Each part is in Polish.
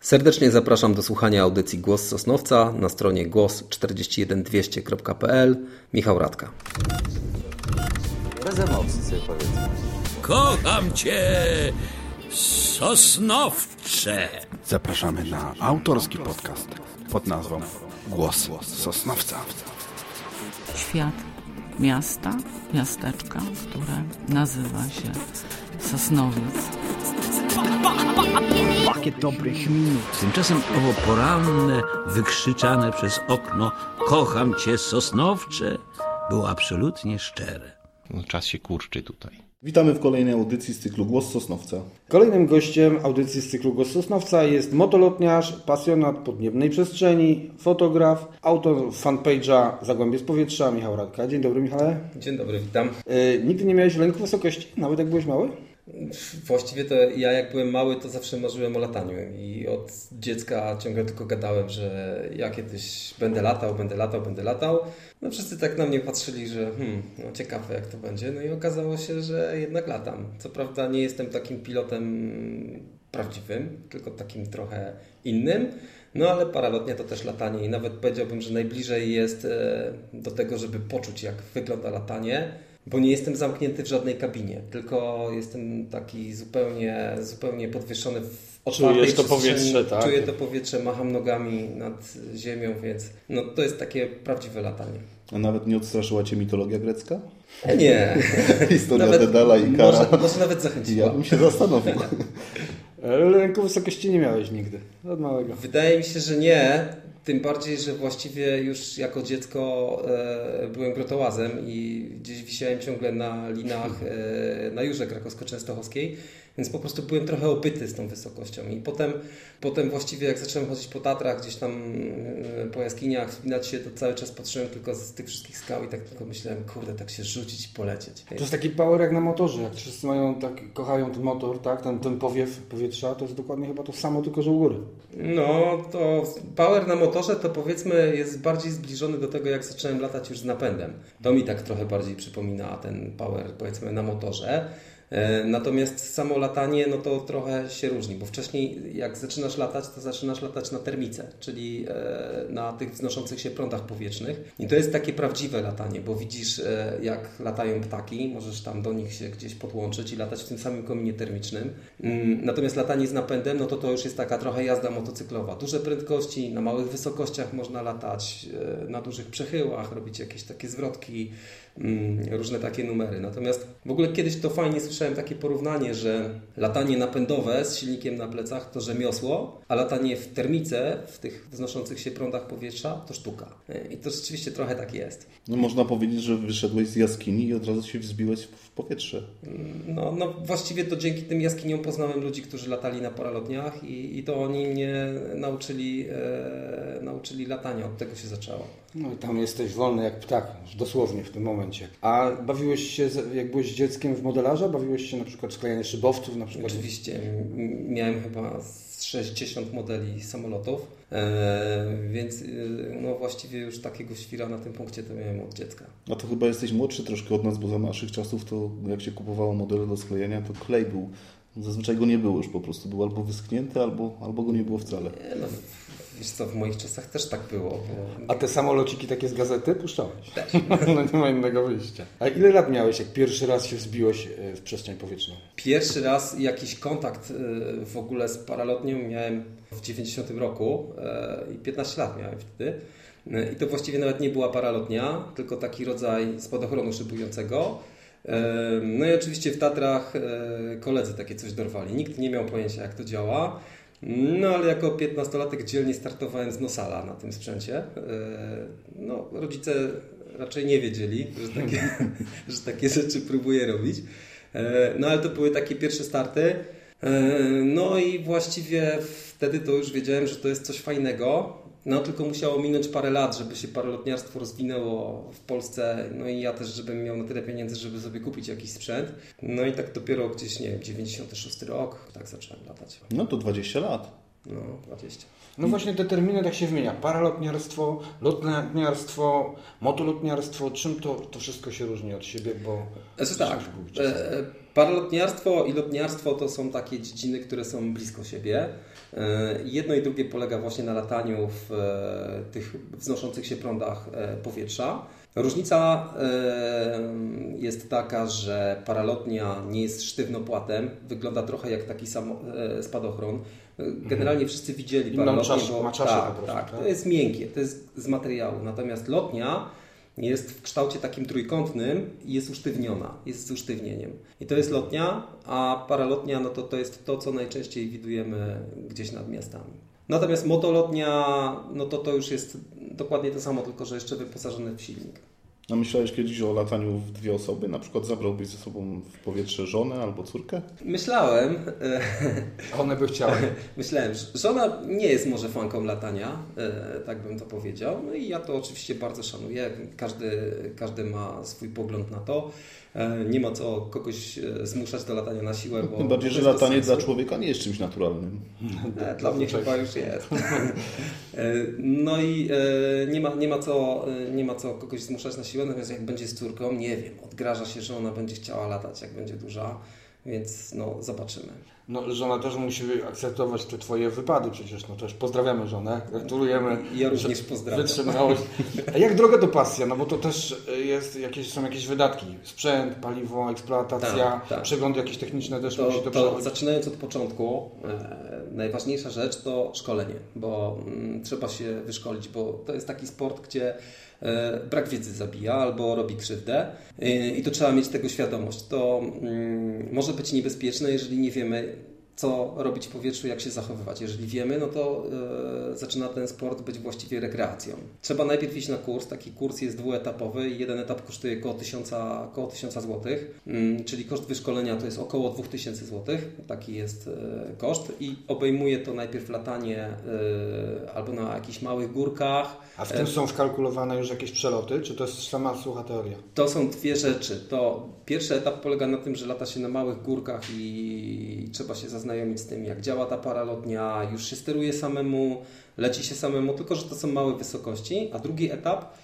Serdecznie zapraszam do słuchania audycji Głos Sosnowca na stronie głos41200.pl. Michał Radka. Bez emocji sobie powiedzmy. Kocham cię, Sosnowcze. Zapraszamy na autorski podcast pod nazwą Głos Sosnowca. Świat miasta, miasteczka, które nazywa się Sosnowiec. Pakiet dobrych minut. Tymczasem owo poranne, wykrzyczane przez okno Kocham cię, Sosnowcze było absolutnie szczere. No, czas się kurczy tutaj. Witamy w kolejnej audycji z cyklu Głos Sosnowca. Kolejnym gościem audycji z cyklu Głos Sosnowca jest motolotniarz, pasjonat podniebnej przestrzeni, fotograf, autor fanpage'a Zagłębie z powietrza, Michał Radka. Dzień dobry Michale. Dzień dobry, witam. Yy, nigdy nie miałeś lęku wysokości, nawet jak byłeś mały? Właściwie to ja jak byłem mały, to zawsze marzyłem o lataniu i od dziecka ciągle tylko gadałem, że ja kiedyś będę latał, będę latał, będę latał. No wszyscy tak na mnie patrzyli, że hmm, no ciekawe jak to będzie. No i okazało się, że jednak latam. Co prawda nie jestem takim pilotem prawdziwym, tylko takim trochę innym. No ale paralotnia to też latanie i nawet powiedziałbym, że najbliżej jest e, do tego, żeby poczuć jak wygląda latanie bo nie jestem zamknięty w żadnej kabinie, tylko jestem taki zupełnie, zupełnie podwieszony w otwartej Czujesz to przestrzeni. powietrze, tak? Czuję to powietrze, macham nogami nad ziemią, więc no, to jest takie prawdziwe latanie. A nawet nie odstraszyła Cię mitologia grecka? Nie. Historia Dedala i Kara. Może, może nawet zachęciła. Ja bym się zastanowił. Lęku wysokości nie miałeś nigdy, od małego. Wydaje mi się, że nie. Tym bardziej, że właściwie już jako dziecko e, byłem grotołazem i gdzieś wisiałem ciągle na linach e, na Jurze Krakowsko-Częstochowskiej, więc po prostu byłem trochę opyty z tą wysokością. I potem, potem właściwie jak zacząłem chodzić po Tatrach, gdzieś tam e, po jaskiniach, wspinać się, to cały czas patrzyłem tylko z tych wszystkich skał i tak tylko myślałem, kurde, tak się rzucić i polecieć. To jest taki power jak na motorze, jak wszyscy mają tak, kochają ten motor, tak, ten, ten powiew powietrza, to jest dokładnie chyba to samo, tylko że u góry. No, to power na motorze to powiedzmy jest bardziej zbliżony do tego, jak zacząłem latać już z napędem. To mi tak trochę bardziej przypomina ten power powiedzmy na motorze. Natomiast samo latanie, no to trochę się różni, bo wcześniej jak zaczynasz latać, to zaczynasz latać na termice, czyli na tych wznoszących się prądach powietrznych. I to jest takie prawdziwe latanie, bo widzisz jak latają ptaki, możesz tam do nich się gdzieś podłączyć i latać w tym samym kominie termicznym. Natomiast latanie z napędem, no to to już jest taka trochę jazda motocyklowa. Duże prędkości, na małych wysokościach można latać, na dużych przechyłach, robić jakieś takie zwrotki, różne takie numery. Natomiast w ogóle kiedyś to fajnie słyszałem takie porównanie, że latanie napędowe z silnikiem na plecach to rzemiosło, a latanie w termice, w tych wznoszących się prądach powietrza to sztuka. I to rzeczywiście trochę tak jest. No można powiedzieć, że wyszedłeś z jaskini i od razu się wzbiłeś w powietrze. No, no właściwie to dzięki tym jaskiniom poznałem ludzi, którzy latali na paralotniach i, i to oni mnie nauczyli, e, nauczyli latania. Od tego się zaczęło. No i tam jesteś wolny jak ptak, dosłownie w tym momencie. A bawiłeś się, jak byłeś dzieckiem w modelarza? Bawiłeś się na przykład sklejanie szybowców? Na przykład? Oczywiście. Miałem chyba 60 modeli samolotów, e, więc no właściwie już takiego świra na tym punkcie to miałem od dziecka. A to chyba jesteś młodszy troszkę od nas, bo za naszych czasów to jak się kupowało modele do sklejenia, to klej był Zazwyczaj go nie było już po prostu. Był albo wyschnięty, albo, albo go nie było wcale. Nie, no, wiesz co, w moich czasach też tak było. Bo... A te samolociki takie z gazety puszczałeś? Też. no nie ma innego wyjścia. A ile lat miałeś, jak pierwszy raz się wzbiłeś w przestrzeń powietrzną? Pierwszy raz jakiś kontakt w ogóle z paralotnią miałem w 90 roku i 15 lat miałem wtedy. I to właściwie nawet nie była paralotnia, tylko taki rodzaj spadochronu szybującego. No i oczywiście w Tatrach koledzy takie coś dorwali. Nikt nie miał pojęcia, jak to działa. No ale jako 15-latek dzielnie startowałem z Nosala na tym sprzęcie. No, rodzice raczej nie wiedzieli, że takie, że takie rzeczy próbuję robić. No ale to były takie pierwsze starty. No i właściwie wtedy to już wiedziałem, że to jest coś fajnego. No tylko musiało minąć parę lat, żeby się paralotniarstwo rozwinęło w Polsce, no i ja też, żebym miał na tyle pieniędzy, żeby sobie kupić jakiś sprzęt. No i tak dopiero gdzieś, nie wiem, 96 rok, tak zacząłem latać. No to 20 lat. No, 20. No właśnie te terminy tak się wymienia. Paralotniarstwo, lotniarstwo, motolotniarstwo. Czym to, to wszystko się różni od siebie? Bo znaczy tak, paralotniarstwo i lotniarstwo to są takie dziedziny, które są blisko siebie. E, Jedno i drugie polega właśnie na lataniu w e, tych wznoszących się prądach e, powietrza. Różnica jest taka, że paralotnia nie jest sztywnopłatem, wygląda trochę jak taki sam spadochron. E, Generalnie wszyscy widzieli Inną paralotnię, bo ma czaszę tak, tak, tak? to jest miękkie, to jest z materiału. Natomiast lotnia jest w kształcie takim trójkątnym i jest usztywniona, jest z usztywnieniem. I to jest lotnia, a paralotnia no to, to jest to, co najczęściej widujemy gdzieś nad miastami. Natomiast motolotnia, no to to już jest dokładnie to samo, tylko że jeszcze wyposażone w silnik. A myślałeś kiedyś o lataniu w dwie osoby? Na przykład zabrałbyś ze sobą w powietrze żonę albo córkę? Myślałem, e, One by chciały. myślałem, że żona nie jest może fanką latania, e, tak bym to powiedział. No i ja to oczywiście bardzo szanuję. Każdy, każdy ma swój pogląd na to. E, Nie ma co kogoś e, zmuszać do latania na siłę, bo Tym bardziej, że latanie sensu. dla człowieka nie jest czymś naturalnym. E, Dla mnie chyba już jest. E, No i nie ma, nie, ma co, nie ma co kogoś zmuszać na siłę, natomiast jak będzie z córką, nie wiem, odgraża się, że ona będzie chciała latać, jak będzie duża, więc no zobaczymy. No, żona też musi akceptować te twoje wypady przecież. No też pozdrawiamy żonę, gratulujemy. Ja również pozdrawiam. Wytrzymałość. A jak droga to pasja? No bo to też jest jakieś, są jakieś wydatki. Sprzęt, paliwo, eksploatacja, Tak, tak. przeglądy jakieś techniczne też To, musi to, to zaczynając od początku, e, najważniejsza rzecz to szkolenie, bo mm, trzeba się wyszkolić, bo to jest taki sport, gdzie e, brak wiedzy zabija albo robi krzywdę e, i to trzeba mieć tego świadomość. To mm, może być niebezpieczne, jeżeli nie wiemy, co robić w powietrzu, jak się zachowywać. Jeżeli wiemy, no to e, zaczyna ten sport być właściwie rekreacją. Trzeba najpierw iść na kurs. Taki kurs jest dwuetapowy jeden etap kosztuje około 1000, około 1000 zł, mm, czyli koszt wyszkolenia to jest około 2000 zł. Taki jest e, koszt i obejmuje to najpierw latanie e, albo na jakichś małych górkach, A w tym są wkalkulowane już jakieś przeloty, czy to jest sama sucha teoria? To są dwie rzeczy. To pierwszy etap polega na tym, że lata się na małych górkach i trzeba się zaznajomić z tym, jak działa ta paralotnia, już się steruje samemu, leci się samemu, tylko że to są małe wysokości. A drugi etap,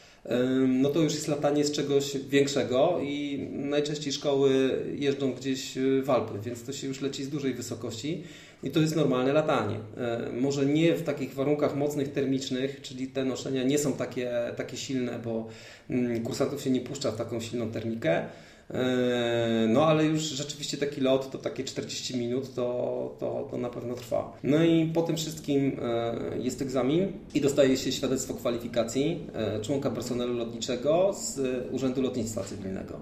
no to już jest latanie z czegoś większego i najczęściej szkoły jeżdżą gdzieś y, w Alpy, więc to się już leci z dużej wysokości. I to jest normalne latanie. E, Może nie w takich warunkach mocnych termicznych, czyli te noszenia nie są takie, takie silne, bo mm, kursantów się nie puszcza w taką silną termikę. E, No ale już rzeczywiście taki lot to takie 40 minut to, to, to na pewno trwa. No i po tym wszystkim e, jest egzamin i dostaje się świadectwo kwalifikacji e, członka personelu lotniczego z Urzędu Lotnictwa Cywilnego.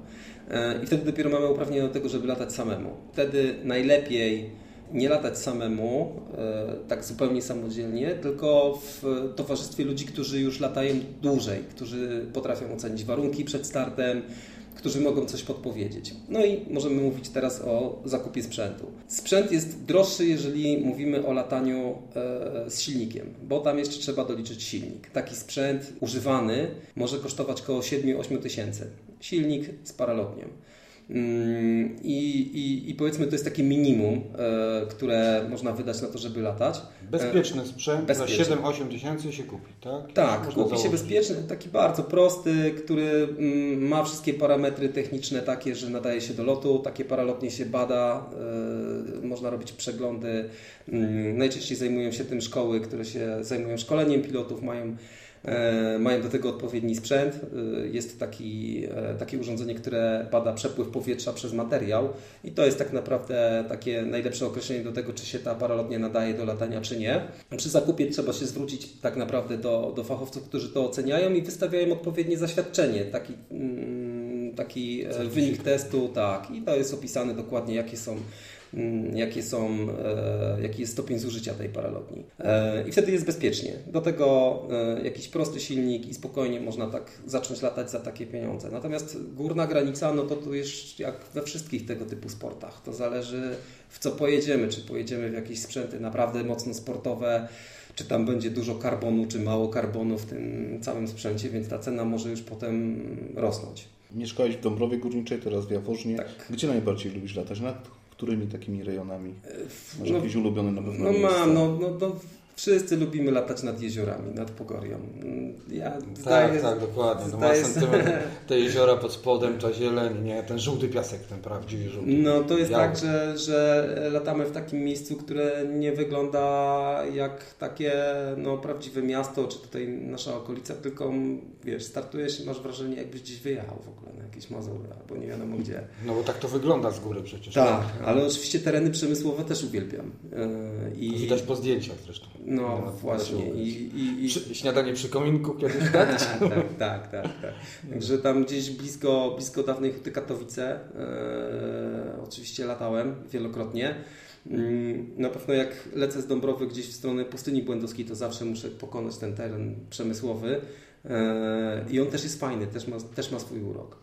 I wtedy dopiero mamy uprawnienie do tego, żeby latać samemu. Wtedy najlepiej nie latać samemu, tak zupełnie samodzielnie, tylko w towarzystwie ludzi, którzy już latają dłużej, którzy potrafią ocenić warunki przed startem, którzy mogą coś podpowiedzieć. No i możemy mówić teraz o zakupie sprzętu. Sprzęt jest droższy, jeżeli mówimy o lataniu e, z silnikiem, bo tam jeszcze trzeba doliczyć silnik. Taki sprzęt używany może kosztować około 7-8 tysięcy. Silnik z paralotnią. Mm, I, i, I powiedzmy, to jest takie minimum, e, które można wydać na to, żeby latać. Bezpieczny sprzęt bezpieczny. za 7-8 tysięcy się kupi, tak? Tak, kupi się założyć. bezpieczny, taki bardzo prosty, który mm, ma wszystkie parametry techniczne takie, że nadaje się do lotu, takie paralotnie się bada, e, można robić przeglądy. Mm, najczęściej zajmują się tym szkoły, które się zajmują szkoleniem pilotów, mają, e, mają do tego odpowiedni sprzęt. E, Jest taki, e, takie urządzenie, które bada przepływ powietrza przez materiał i to jest tak naprawdę takie najlepsze określenie do tego, czy się ta paralotnia nadaje do latania, czy nie. Przy zakupie trzeba się zwrócić tak naprawdę do, do fachowców, którzy to oceniają i wystawiają odpowiednie zaświadczenie, taki, mm, taki e, wynik testu, tak. I to jest opisane dokładnie, jakie są jakie są, e, jaki jest stopień zużycia tej paralotni. E, I wtedy jest bezpiecznie. Do tego e, jakiś prosty silnik i spokojnie można tak zacząć latać za takie pieniądze. Natomiast górna granica, no to tu jest jak we wszystkich tego typu sportach. To zależy w co pojedziemy. Czy pojedziemy w jakieś sprzęty naprawdę mocno sportowe, czy tam będzie dużo karbonu, czy mało karbonu w tym całym sprzęcie, więc ta cena może już potem rosnąć. Mieszkałeś w Dąbrowie Górniczej, teraz w Jaworznie. Tak. Gdzie najbardziej lubisz latać? Nad którymi takimi rejonami? Masz no- jakieś ulubione na pewno No mam, no, no, no Wszyscy lubimy latać nad jeziorami, nad Pogorią. Mm, Ja Tak, zdaję, tak, dokładnie. No ma zdaję. Te jeziora pod spodem, ta zieleń, nie, ten żółty piasek, ten prawdziwy żółty. No to jest Biały. tak, że, że latamy w takim miejscu, które nie wygląda jak takie no, prawdziwe miasto, czy tutaj nasza okolica, tylko wiesz, startujesz i masz wrażenie, jakbyś gdzieś wyjechał w ogóle na jakieś Mazury albo nie wiadomo gdzie. No bo tak to wygląda z góry przecież. Tak, ale oczywiście tereny przemysłowe też uwielbiam. Yy, I, Widać po zdjęciach zresztą. No Na- właśnie. I, i, i, Przy, śniadanie przy kominku kiedyś. tak, tak, tak, tak. Także tam gdzieś blisko, blisko dawnej Huty Katowice e, oczywiście latałem wielokrotnie. Mm, Na pewno jak lecę z Dąbrowy gdzieś w stronę pustyni błędowskiej, to zawsze muszę pokonać ten teren przemysłowy. E, I on też jest fajny, też ma, też ma swój urok.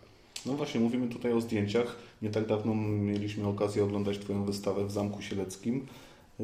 No właśnie, mówimy tutaj o zdjęciach. Nie tak dawno mieliśmy okazję oglądać Twoją wystawę w Zamku Sieleckim.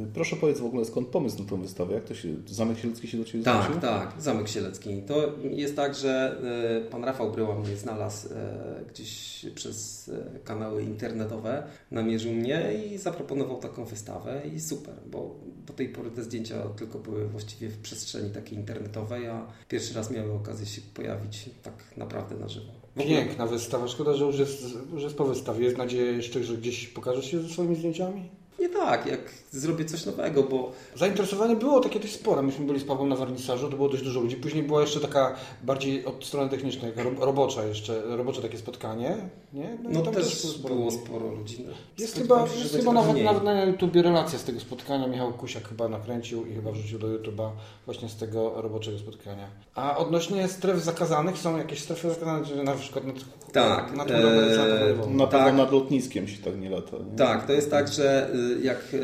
Y, Proszę powiedz w ogóle skąd pomysł na tą wystawę? Jak to się, Zamek Sielecki się do Ciebie Tak, zwrócił? tak, Zamek Sielecki. To jest tak, że e, pan Rafał Bryła mnie znalazł e, gdzieś przez kanały internetowe, namierzył mnie i zaproponował taką wystawę i super, bo do tej pory te zdjęcia tylko były właściwie w przestrzeni takiej internetowej, a pierwszy raz miały okazję się pojawić tak naprawdę na żywo. Piękna wystawa. Szkoda, że już jest, już jest po wystawie. Jest nadzieja jeszcze, że gdzieś pokażesz się ze swoimi zdjęciami? Nie tak, jak zrobię coś nowego, bo Zainteresowanie było takie dość spore. Myśmy byli z Pawłem na wernisażu, to było dość dużo ludzi. Później była jeszcze taka bardziej od strony technicznej, robocza jeszcze, robocze takie spotkanie. Nie? no tam też sporo było ludzi. sporo ludzi. No, Jest spodziewałem chyba, się, jest chyba nawet, nawet na YouTubie relacja z tego spotkania. Michał Kusiak chyba nakręcił i chyba wrzucił do YouTube'a właśnie z tego roboczego spotkania. A odnośnie stref zakazanych, są jakieś strefy zakazane, czy na przykład nad, Tak, nad eee, eee, Na pewno Tak. nad lotniskiem się tak nie lata. Nie? Tak, to jest tak, że y, jak y,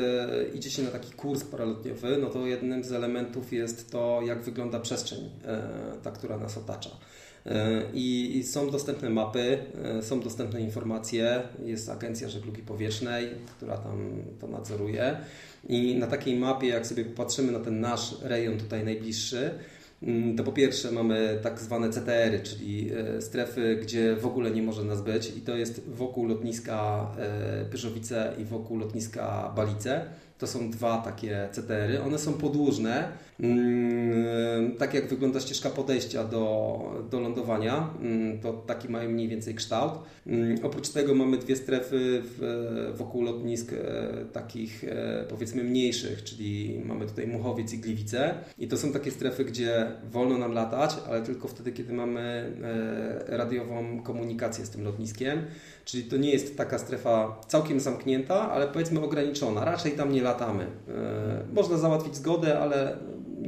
idzie się na taki kurs paralotniowy, no to jednym z elementów jest to, jak wygląda przestrzeń, y, ta, która nas otacza. Y, I są dostępne mapy, są dostępne informacje, jest Agencja Żeglugi Powietrznej, która tam to nadzoruje. I na takiej mapie, jak sobie popatrzymy na ten nasz rejon tutaj najbliższy, to po pierwsze mamy tak zwane CTR-y, czyli e, strefy, gdzie w ogóle nie może nas być i to jest wokół lotniska e, Pyrzowice i wokół lotniska Balice. To są dwa takie CTR-y. One są podłużne, mm, tak jak wygląda ścieżka podejścia do, do lądowania, mm, to taki mają mniej więcej kształt. Mm, Oprócz tego mamy dwie strefy w, wokół lotnisk e, takich e, powiedzmy mniejszych, czyli mamy tutaj Muchowiec i Gliwice i to są takie strefy, gdzie wolno nam latać, ale tylko wtedy, kiedy mamy e, radiową komunikację z tym lotniskiem, czyli to nie jest taka strefa całkiem zamknięta, ale powiedzmy ograniczona, raczej tam nie latamy. E, Można załatwić zgodę, ale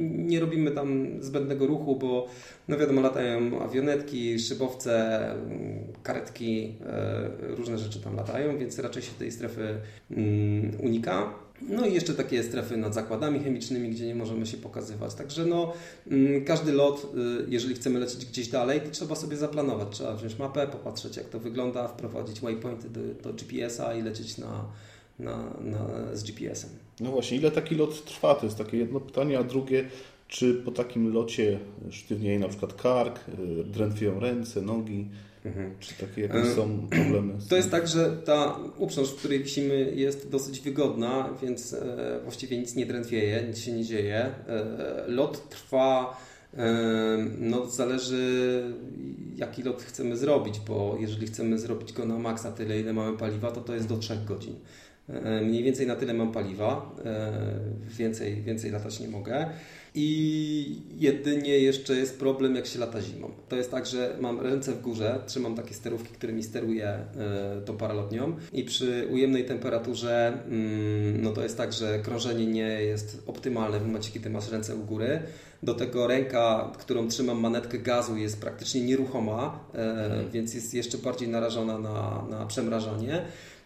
nie robimy tam zbędnego ruchu, bo no wiadomo, latają awionetki, szybowce, mm, karetki, e, różne rzeczy tam latają, więc raczej się tej strefy mm, unika. No i jeszcze takie strefy nad zakładami chemicznymi, gdzie nie możemy się pokazywać. Także no, mm, każdy lot, y, jeżeli chcemy lecieć gdzieś dalej, to trzeba sobie zaplanować. Trzeba wziąć mapę, popatrzeć jak to wygląda, wprowadzić waypointy do, do GPS-a i lecieć na, na, na, z GPS-em. No właśnie, ile taki lot trwa? To jest takie jedno pytanie, a drugie, czy po takim locie sztywnieje na przykład kark, y, drętwieją ręce, nogi? Czy takie jakieś są problemy? To jest tak, że ta uprząż, w której wisimy, jest dosyć wygodna, więc e, właściwie nic nie drętwieje, nic się nie dzieje. E, lot trwa, e, no zależy jaki lot chcemy zrobić, bo jeżeli chcemy zrobić go na maksa tyle, ile mamy paliwa, to to jest do 3 godzin. E, Mniej więcej na tyle mam paliwa, e, więcej, więcej latać nie mogę. I jedynie jeszcze jest problem, jak się lata zimą. To jest tak, że mam ręce w górze, trzymam takie sterówki, którymi steruję e, tą paralotnią i przy ujemnej temperaturze, mm, no to jest tak, że krążenie nie jest optymalne w momencie, kiedy masz ręce u góry. Do tego ręka, którą trzymam manetkę gazu jest praktycznie nieruchoma, e, więc jest jeszcze bardziej narażona na, na przemrażanie.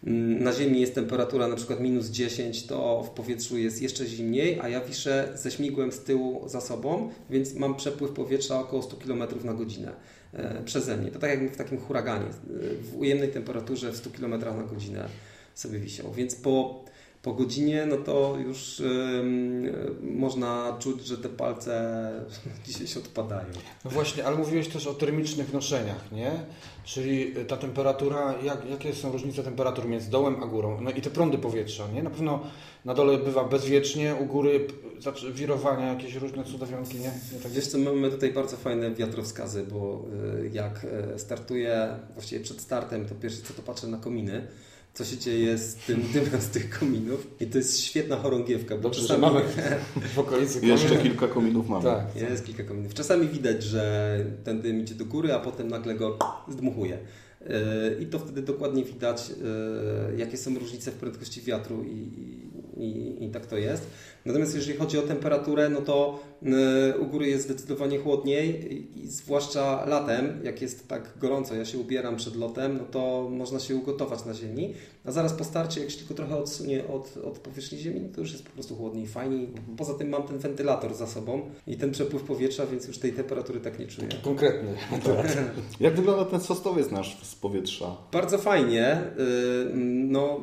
Mm, Na Ziemi jest temperatura na przykład minus 10, to w powietrzu jest jeszcze zimniej, a ja wiszę ze śmigłem z tyłu za sobą, więc mam przepływ powietrza około 100 km na godzinę e, przeze mnie. To tak jak w takim huraganie, e, w ujemnej temperaturze w 100 km na godzinę sobie wisiał. Więc po, po godzinie, no to już ym, można czuć, że te palce gdzieś odpadają. No właśnie, ale mówiłeś też o termicznych noszeniach, nie? Czyli ta temperatura, jak, jakie są różnice temperatur między dołem a górą? No i te prądy powietrza, nie? Na pewno na dole bywa bezwiecznie, u góry zaczy- wirowania, jakieś różne cudowionki, nie? nie tak Wiesz co, mamy tutaj bardzo fajne wiatrowskazy, bo y, jak y, startuję, właściwie przed startem, to pierwsze co to patrzę na kominy, co się dzieje z tym dymem z tych kominów i to jest świetna chorągiewka, bo Dobrze, że czasami... mamy w okolicy Jeszcze kominy. kilka kominów mamy. Tak. Jest kilka kominów. Czasami widać, że ten dym idzie do góry, a potem nagle go zdmuchuje. Yy, I to wtedy dokładnie widać, yy, jakie są różnice w prędkości wiatru i, i, i tak to jest. Natomiast jeżeli chodzi o temperaturę, no to yy, u góry jest zdecydowanie chłodniej i, zwłaszcza latem, jak jest tak gorąco, ja się ubieram przed lotem, no to można się ugotować na ziemi, a zaraz po starcie, jak się tylko trochę odsunie od, od powierzchni ziemi, to już jest po prostu chłodniej, fajniej. Poza tym mam ten wentylator za sobą i ten przepływ powietrza, więc już tej temperatury tak nie czuję. Konkretny. Jak wygląda ten sosnowiec nasz z powietrza? Bardzo fajnie. Yy, No,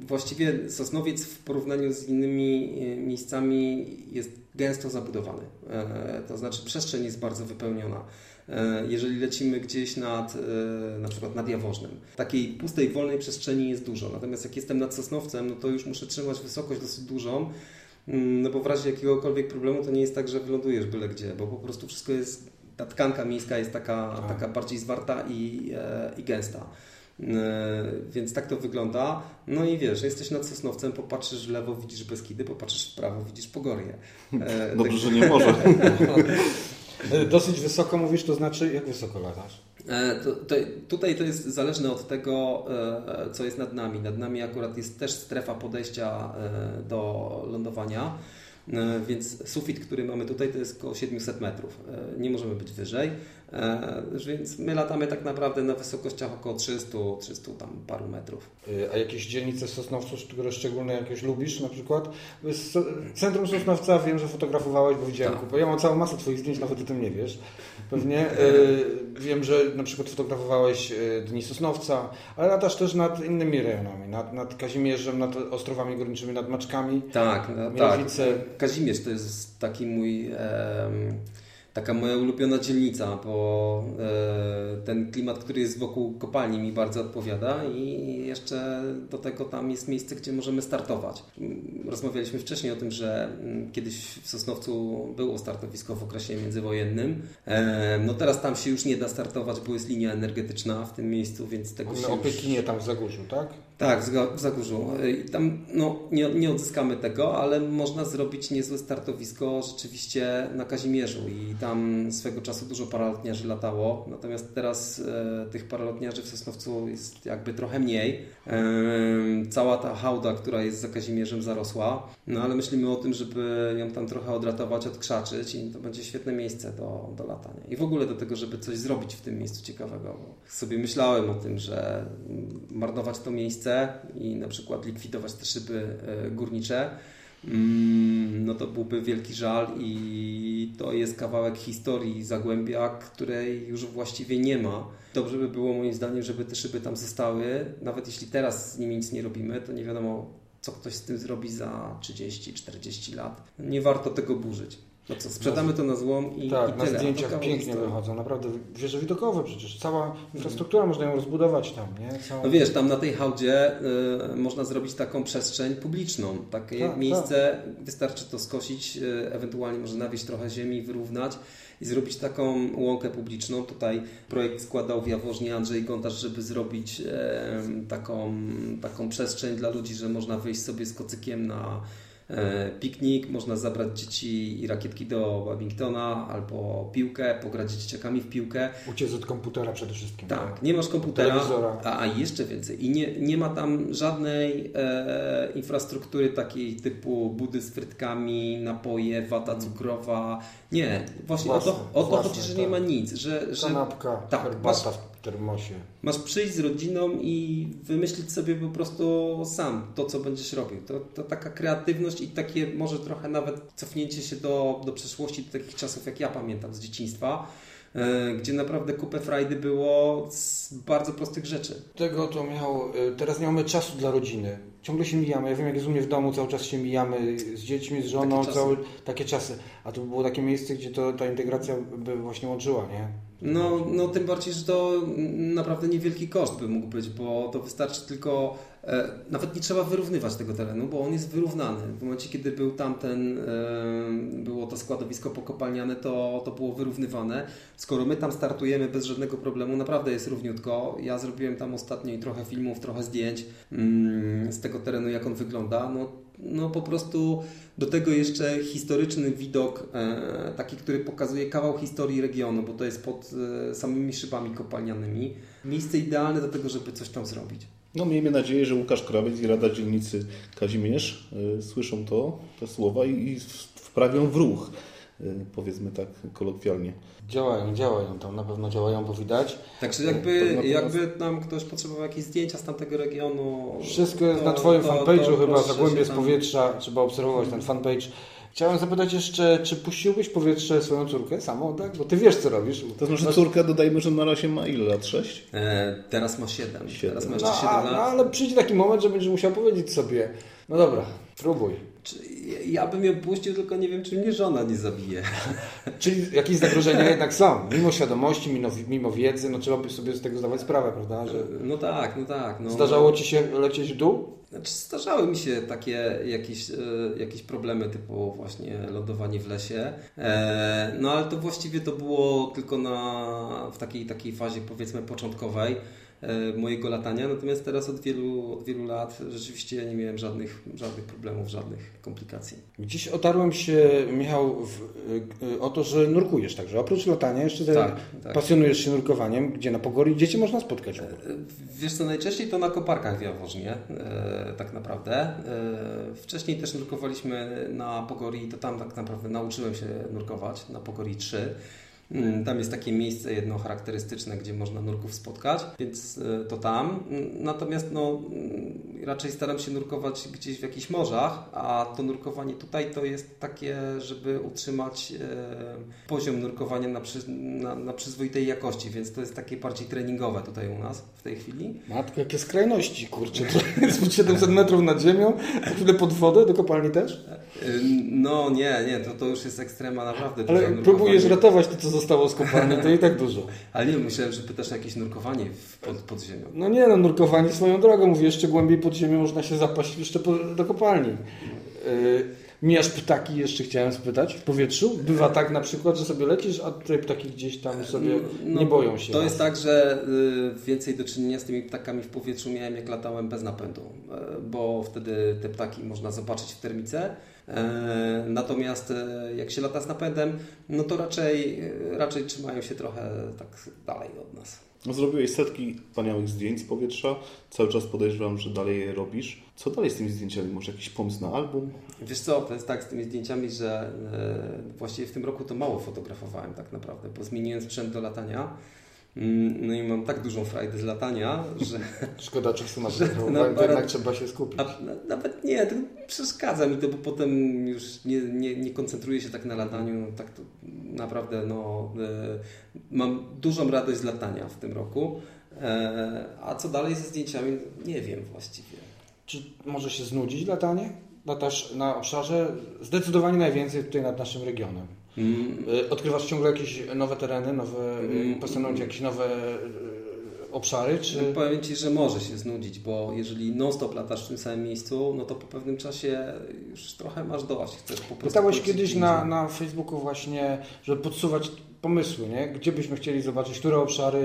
właściwie Sosnowiec w porównaniu z innymi yy, miejscami jest gęsto zabudowany. Yy, To znaczy przestrzeń jest bardzo wypełniona. Yy, Jeżeli lecimy gdzieś nad, yy, na przykład nad Jaworznem, takiej pustej, wolnej przestrzeni jest dużo. Natomiast jak jestem nad Sosnowcem, no to już muszę trzymać wysokość dosyć dużą, Mm, No bo w razie jakiegokolwiek problemu to nie jest tak, że wylądujesz byle gdzie, bo po prostu wszystko jest, ta tkanka miejska jest taka, taka bardziej zwarta i, e, i gęsta. E, Więc tak to wygląda. No i wiesz, jesteś nad Sosnowcem, popatrzysz w lewo, widzisz Beskidy, popatrzysz w prawo, widzisz Pogorje. E, Dobrze, tak- że nie może. Dosyć wysoko mówisz, to znaczy jak wysoko latasz? E, To, to, tutaj to jest zależne od tego, e, co jest nad nami. Nad nami akurat jest też strefa podejścia e, do lądowania, e, więc sufit, który mamy tutaj, to jest około 700 metrów. E, Nie możemy być wyżej, e, więc my latamy tak naprawdę na wysokościach około 300, 300 tam paru metrów. A jakieś dzielnice Sosnowcu, które szczególnie jakieś lubisz na przykład? Centrum Sosnowca wiem, że fotografowałeś, bo widziałem Tak. kupę. Ja mam całą masę Twoich zdjęć, nawet o tym nie wiesz. Pewnie. Y, Wiem, że na przykład fotografowałeś y, Dni Sosnowca, ale latasz też nad innymi rejonami, nad, nad Kazimierzem, nad Ostrowami Górniczymi, nad Maczkami. Tak, no, tak. Mierowice. Kazimierz to jest taki mój, em, taka moja ulubiona dzielnica, bo e, ten klimat, który jest wokół kopalni mi bardzo odpowiada i jeszcze do tego tam jest miejsce, gdzie możemy startować. Rozmawialiśmy wcześniej o tym, że mm, kiedyś w Sosnowcu było startowisko w okresie międzywojennym. E, No teraz tam się już nie da startować, bo jest linia energetyczna w tym miejscu, więc tego się O już... Pekinie tam w Zagórzu, tak? Tak, w Zagórzu. I tam no, nie, nie odzyskamy tego, ale można zrobić niezłe startowisko rzeczywiście na Kazimierzu i tam swego czasu dużo paralotniarzy latało, natomiast teraz e, tych paralotniarzy w Sosnowcu jest jakby trochę mniej. E, cała ta hałda, która jest za Kazimierzem zarosła, no ale myślimy o tym, żeby ją tam trochę odratować, odkrzaczyć i to będzie świetne miejsce do, do latania. I w ogóle do tego, żeby coś zrobić w tym miejscu ciekawego. Sobie myślałem o tym, że marnować to miejsce i na przykład likwidować te szyby e, górnicze, mm, no to byłby wielki żal i to jest kawałek historii Zagłębia, której już właściwie nie ma. Dobrze by było moim zdaniem, żeby te szyby tam zostały. Nawet jeśli teraz z nimi nic nie robimy, to nie wiadomo, co ktoś z tym zrobi za 30-40 lat. Nie warto tego burzyć. No co, sprzedamy to na złom i, tak, i na tyle. A to zdjęciach pięknie wychodzą, naprawdę wieże widokowe przecież, cała infrastruktura, można ją rozbudować tam, nie? Całą... No wiesz, tam na tej hałdzie y, można zrobić taką przestrzeń publiczną. Takie Tak, miejsce, wystarczy to skosić, y, ewentualnie może nawieść trochę ziemi, wyrównać i zrobić taką łąkę publiczną. Tutaj projekt składał w Jaworznie Andrzej Gontarz, żeby zrobić e, taką, taką przestrzeń dla ludzi, że można wyjść sobie z kocykiem na piknik, można zabrać dzieci i rakietki do Babingtona albo piłkę, pograć z dzieciakami w piłkę. Uciec od komputera przede wszystkim. Tak, nie masz komputera, a, a jeszcze więcej. I nie, nie ma tam żadnej e, infrastruktury takiej typu budy z frytkami, napoje, wata cukrowa. Nie, właśnie Własne, o to, o to chodzi, że tak. nie ma nic. Że, że Kanapka, tak, herbata masz, termosie. masz przyjść z rodziną i wymyślić sobie po prostu sam to, co będziesz robił. To, to taka kreatywność i takie może trochę nawet cofnięcie się do, do przeszłości, do takich czasów, jak ja pamiętam z dzieciństwa e, gdzie naprawdę kupę frajdy było z bardzo prostych rzeczy. Tego to miał, y, teraz nie mamy czasu dla rodziny. Ciągle się mijamy. Ja wiem, jak jest u mnie w domu, cały czas się mijamy z dziećmi, z żoną, Takie czasy. cały, takie czasy. A to było takie miejsce, gdzie to, ta integracja by właśnie łączyła, nie? No, no tym bardziej, że to naprawdę niewielki koszt by mógł być, bo to wystarczy tylko, e, nawet nie trzeba wyrównywać tego terenu, bo on jest wyrównany. W momencie, kiedy był tamten, e, było to składowisko pokopalniane, to, to było wyrównywane. Skoro my tam startujemy bez żadnego problemu, naprawdę jest równiutko. Ja zrobiłem tam ostatnio i trochę filmów, trochę zdjęć mm, z tego terenu, jak on wygląda. No, no po prostu do tego jeszcze historyczny widok, e, taki, który pokazuje kawał historii regionu, bo to jest pod e, samymi szybami kopalnianymi. Miejsce idealne do tego, żeby coś tam zrobić. No miejmy nadzieję, że Łukasz Krawiec i Rada Dzielnicy Kazimierz y, słyszą to, te słowa i, wprawią w ruch, powiedzmy tak kolokwialnie. Działają, działają tam, na pewno działają, bo widać. Także Tak, jakby, jakby nam ktoś potrzebował jakieś zdjęcia z tamtego regionu. Wszystko jest to- na Twoim to- fanpage'u to chyba, Zagłębie z tam- powietrza, trzeba obserwować ten fanpage. Chciałem zapytać jeszcze, czy puściłbyś w powietrze swoją córkę samą, tak? Bo Ty wiesz, co robisz. To znaczy córka, dodajmy, że na razie ma ile lat? 6? E, teraz ma 7. Siedem. Teraz ma No, jeszcze 7 a, lat. no, ale przyjdzie taki moment, że będziesz musiał powiedzieć sobie, no dobra, próbuj. Ja bym ją puścił, tylko nie wiem, czy mnie żona nie zabije. Czyli jakieś zagrożenia jednak są. Mimo świadomości, mimo, mimo wiedzy, no trzeba by sobie z tego zdawać sprawę, prawda? Że No tak, no tak. No. zdarzało Ci się lecieć w dół? Znaczy, zdarzały mi się takie jakieś, e, jakieś problemy typu właśnie lądowanie w lesie. E, no ale to właściwie to było tylko na, w takiej, takiej fazie powiedzmy początkowej mojego latania. Natomiast teraz od wielu, od wielu lat rzeczywiście nie miałem żadnych, żadnych problemów, żadnych komplikacji. Gdzieś otarłem się, Michał, w, y, o to, że nurkujesz także. Oprócz latania jeszcze Tak, tak. pasjonujesz się nurkowaniem, gdzie na Pogori, gdzie Cię można spotkać? Wiesz co, najczęściej to na koparkach w Jaworznie, e, tak naprawdę. E, wcześniej też nurkowaliśmy na Pogori, to tam tak naprawdę nauczyłem się nurkować, na Pogori 3. Mm, Tam jest takie miejsce jedno charakterystyczne, gdzie można nurków spotkać, więc e, to tam. Mm, Natomiast no, mm, raczej staram się nurkować gdzieś w jakichś morzach, a to nurkowanie tutaj to jest takie, żeby utrzymać e, poziom nurkowania na, przy, na, na przyzwoitej jakości, więc to jest takie bardziej treningowe tutaj u nas w tej chwili. Matko, jakie skrajności, kurczę. To jest 700 metrów nad ziemią, za chwilę pod wodę, do kopalni też? Y, No nie, nie, to, to już jest ekstrema naprawdę. Ale próbujesz ratować to, co zostało z kopalni, to i tak dużo. Ale nie, myślałem, że pytasz o jakieś nurkowanie w, pod, pod ziemią. No nie, no nurkowanie swoją drogą, mówię, jeszcze głębiej pod ziemią można się zapaść jeszcze po, do kopalni. Yy, mijasz ptaki, jeszcze chciałem spytać, w powietrzu? Bywa tak na przykład, że sobie lecisz, a te ptaki gdzieś tam sobie No, nie boją się. To was. jest tak, że y, więcej do czynienia z tymi ptakami w powietrzu miałem jak latałem bez napędu, y, bo wtedy te ptaki można zobaczyć w termice. Y, Natomiast y, jak się lata z napędem, no to raczej, y, raczej trzymają się trochę tak dalej od nas. Zrobiłeś setki wspaniałych zdjęć z powietrza. Cały czas podejrzewam, że dalej je robisz. Co dalej z tymi zdjęciami? Może jakiś pomysł na album? Wiesz co, to jest tak z tymi zdjęciami, że e, właściwie w tym roku to mało fotografowałem tak naprawdę, bo zmieniłem sprzęt do latania. Mm, No i mam tak dużą frajdę z latania, że Szkoda czasu na na fotografowanie, to parę- jednak trzeba się skupić. a, na, nawet nie, to przeszkadza mi to, bo potem już nie, nie, nie koncentruję się tak na lataniu. Tak to naprawdę no, e, mam dużą radość z latania w tym roku. E, a co dalej ze zdjęciami? Nie wiem właściwie. Czy może się znudzić latanie? Latasz na obszarze zdecydowanie najwięcej tutaj nad naszym regionem. Mm, Odkrywasz ciągle jakieś nowe tereny, nowe, Mm. jakieś nowe y, obszary, czy... Powiem Ci, że może się znudzić, bo jeżeli non-stop latasz w tym samym miejscu, no to po pewnym czasie już trochę masz dość. Chcesz po prostu Pytałeś kiedyś na, na Facebooku właśnie, żeby podsuwać pomysły, nie? Gdzie byśmy chcieli zobaczyć, które obszary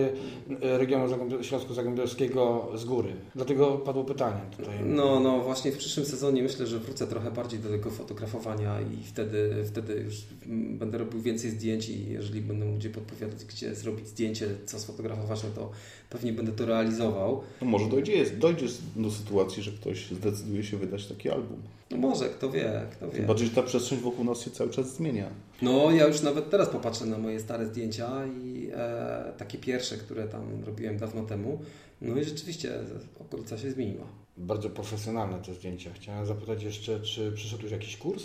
y, regionu Zagłębia- Śląsko-Zagłębiowskiego z góry. Dlatego padło pytanie tutaj. No, no właśnie w przyszłym sezonie myślę, że wrócę trochę bardziej do tego fotografowania i wtedy, wtedy już będę robił więcej zdjęć i jeżeli będą ludzie podpowiadać, gdzie zrobić zdjęcie, co sfotografować, no to pewnie będę to realizował. No może dojdzie, dojdzie do sytuacji, że ktoś zdecyduje się wydać taki album. No może, kto wie, kto wie. Bardziej, że ta przestrzeń wokół nas się cały czas zmienia. No, ja już nawet teraz popatrzę na moje stare zdjęcia i e, takie pierwsze, które tam robiłem dawno temu. No i rzeczywiście okolica się zmieniła. Bardzo profesjonalne te zdjęcia. Chciałem zapytać jeszcze, czy przyszedł już jakiś kurs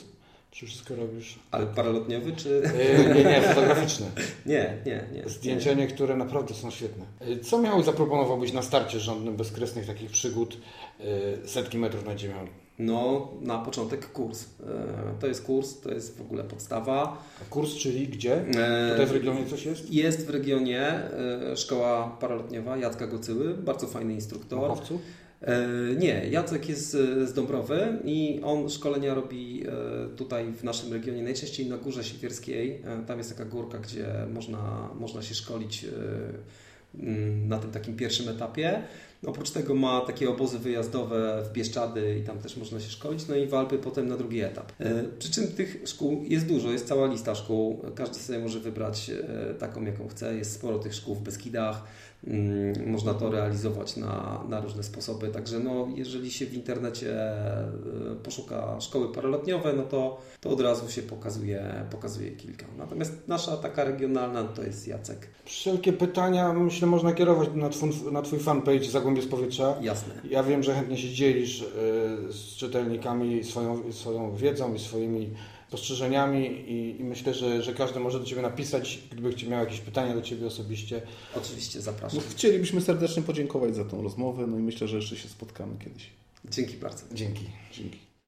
Czy wszystko robisz? Ale paralotniowy czy... Yy, nie, nie, fotograficzne. nie, nie, nie. Zdjęcia niektóre naprawdę są świetne. Yy, Co miał zaproponowałbyś na starcie rządnym bezkresnych takich przygód yy, setki metrów nad ziemią? No, na początek kurs. E, To jest kurs, to jest w ogóle podstawa. Kurs, czyli gdzie? E, Tutaj w regionie coś jest? Jest w regionie e, szkoła paralotniowa Jacka Gocyły, bardzo fajny instruktor. Machowcu? Nie, Jacek jest z Dąbrowy i on szkolenia robi tutaj w naszym regionie, najczęściej na Górze Siewierskiej. Tam jest taka górka, gdzie można, można się szkolić na tym takim pierwszym etapie. Oprócz tego ma takie obozy wyjazdowe w Bieszczady i tam też można się szkolić, no i w Alpy potem na drugi etap. E, Przy czym tych szkół jest dużo, jest cała lista szkół, każdy sobie może wybrać e, taką jaką chce, jest sporo tych szkół w Beskidach, Można to realizować na, na różne sposoby. Także no, jeżeli się w internecie e, poszuka szkoły paralotniowe, no to, to od razu się pokazuje, pokazuje kilka. Natomiast nasza taka regionalna to jest Jacek. Wszelkie pytania, myślę, można kierować na twój, na twój fanpage Zagłębie z Powietrza. Jasne. Ja wiem, że chętnie się dzielisz y, z czytelnikami swoją, swoją wiedzą i swoimi spostrzeżeniami i, i myślę, że, że każdy może do Ciebie napisać, gdyby miał jakieś pytania do Ciebie osobiście. Oczywiście zapraszam. No, chcielibyśmy serdecznie podziękować za tą rozmowę, no i myślę, że jeszcze się spotkamy kiedyś. Dzięki bardzo. Dzięki. Dzięki.